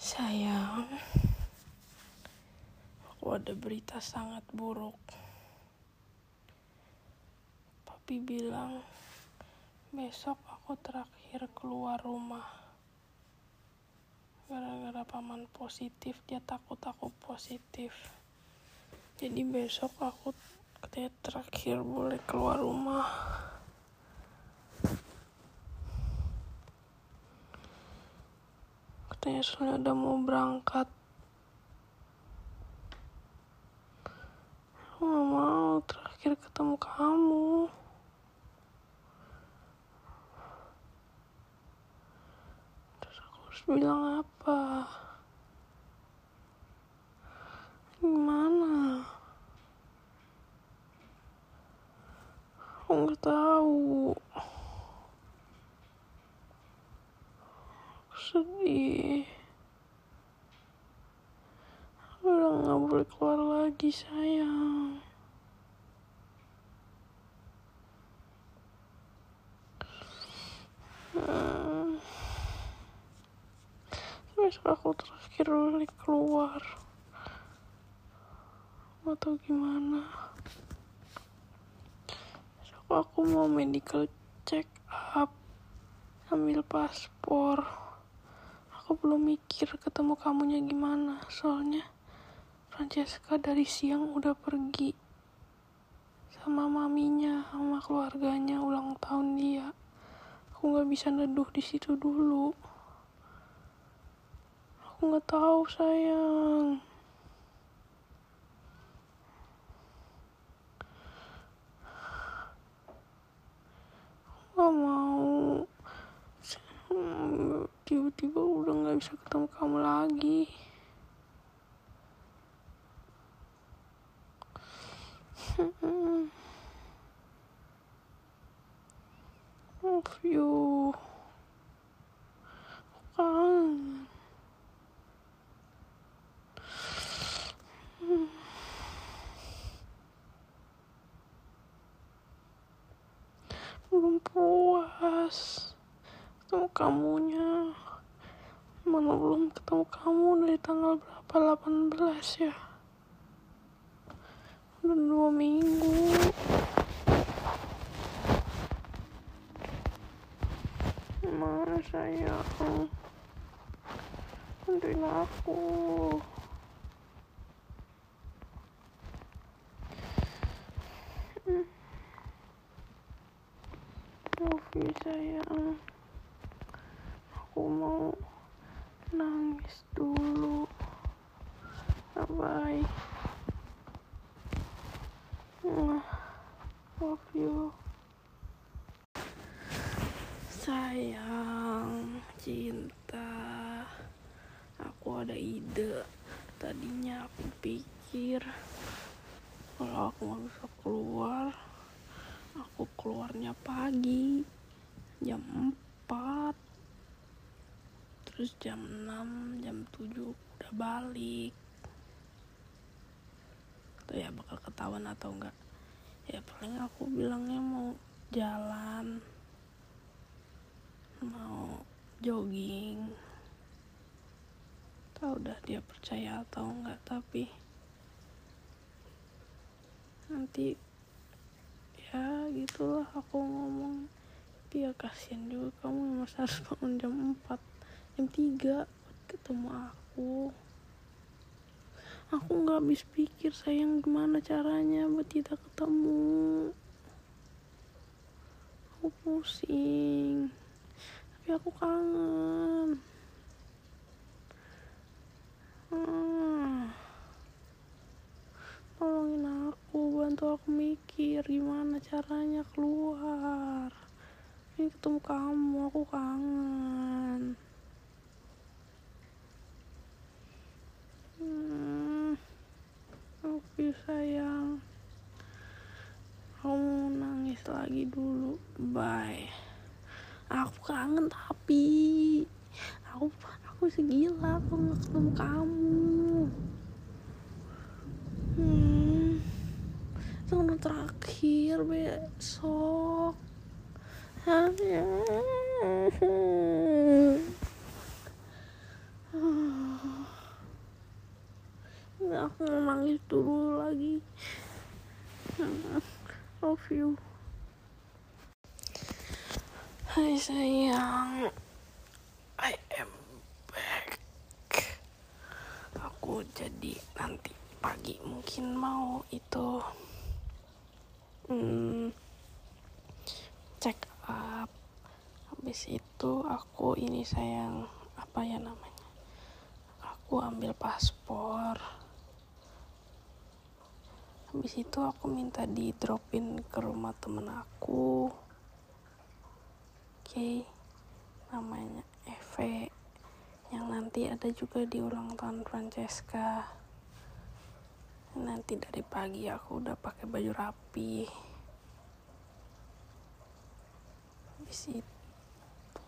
Sayang, aku ada berita sangat buruk. Papi bilang besok aku terakhir keluar rumah. Gara-gara paman positif, dia takut aku positif. Jadi besok aku katanya terakhir boleh keluar rumah. Katanya soalnya udah mau berangkat. Aku gak mau terakhir ketemu kamu. Terus aku harus bilang apa? Gimana? Aku nggak tahu. Aku sedih. Aku udah nggak boleh keluar lagi, sayang. Hmm. Besok aku terakhir boleh keluar. Mau tau gimana? Besok aku mau medical check up, ambil paspor. Aku belum mikir ketemu kamunya gimana, soalnya Francesca dari siang udah pergi sama maminya, sama keluarganya ulang tahun dia. Aku nggak bisa neduh di situ dulu. Aku nggak tahu sayang. Gak mau. Tiba-tiba udah nggak bisa ketemu kamu lagi. Hmm. Love you. Kangen. Belum puas ketemu kamunya. Mana belum ketemu kamu dari tanggal berapa? 18 ya. Udah dua minggu. Bantuin aku. Aku mau nangis dulu. Bye bye. Love you. Sayang, cinta. Aku ada ide. Tadinya aku pikir kalau aku nggak bisa keluar, aku keluarnya pagi jam 4 terus jam 6 jam 7 udah balik atau ya bakal ketahuan atau enggak. Ya paling aku bilangnya mau jalan mau jogging. Tahu udah dia percaya atau enggak tapi nanti ya gitulah aku ngomong. Dia kasihan juga kamu mas harus bangun jam 4 jam 3 buat ketemu aku nggak habis pikir sayang gimana caranya buat kita ketemu. Aku pusing. Tapi aku kangen. Hmm. tolongin aku bantu aku mikir gimana caranya keluar. Ini ketemu kamu aku kangen hmm. Sayang. Kamu nangis lagi dulu. Bye. Aku kangen tapi aku aku segila aku nggak ketemu kamu. Hmm. Tahun terakhir besok. Hanya. Aku mau nangis dulu lagi. Love you. Hai sayang. I am back. Aku jadi nanti pagi mungkin mau itu hmm, check up. Habis itu aku ini sayang apa ya namanya? Aku ambil paspor habis itu aku minta di dropin ke rumah temen aku. Okay. namanya Eve. Yang nanti ada juga di ulang tahun Francesca. Nanti dari pagi aku udah pakai baju rapi. Habis itu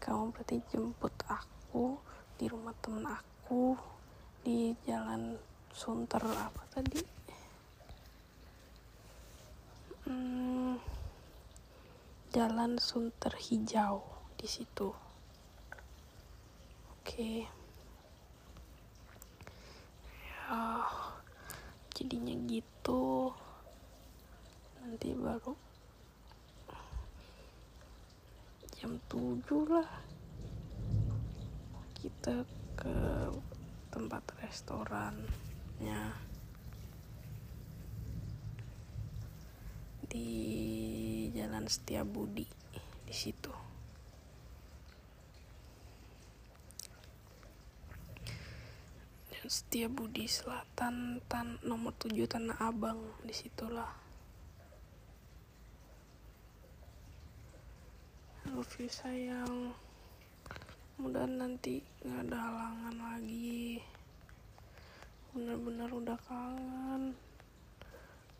kamu berarti jemput aku di rumah temen aku di jalan Sunter apa tadi hmm, Jalan Sunter Hijau di situ. Oke. Ya, jadinya gitu. Nanti baru jam 7 lah kita ke tempat restorannya di Jalan Setiabudi di situ. Jalan Setiabudi Selatan tan nomor 7 Tanah Abang di situlah. Love you sayang. Mudah nanti nggak ada halangan lagi. Bener-bener udah kangen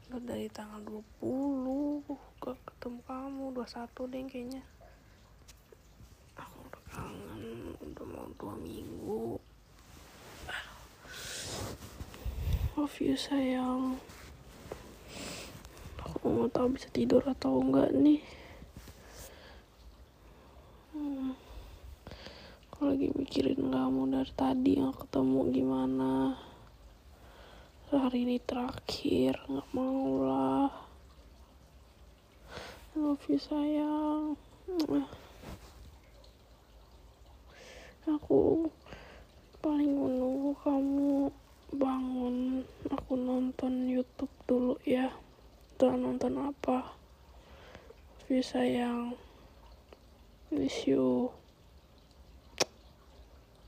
dari tanggal 20 gak ketemu kamu 21 deh kayaknya. Aku udah kangen udah mau dua minggu. Love you sayang. Aku mau tahu bisa tidur atau enggak nih. Hmm. aku lagi mikirin kamu dari tadi yang ketemu gimana hari ini terakhir nggak mau lah. I love you sayang. Aku paling menunggu kamu bangun. Aku nonton YouTube dulu ya. Udah nonton apa. Love you sayang. Miss you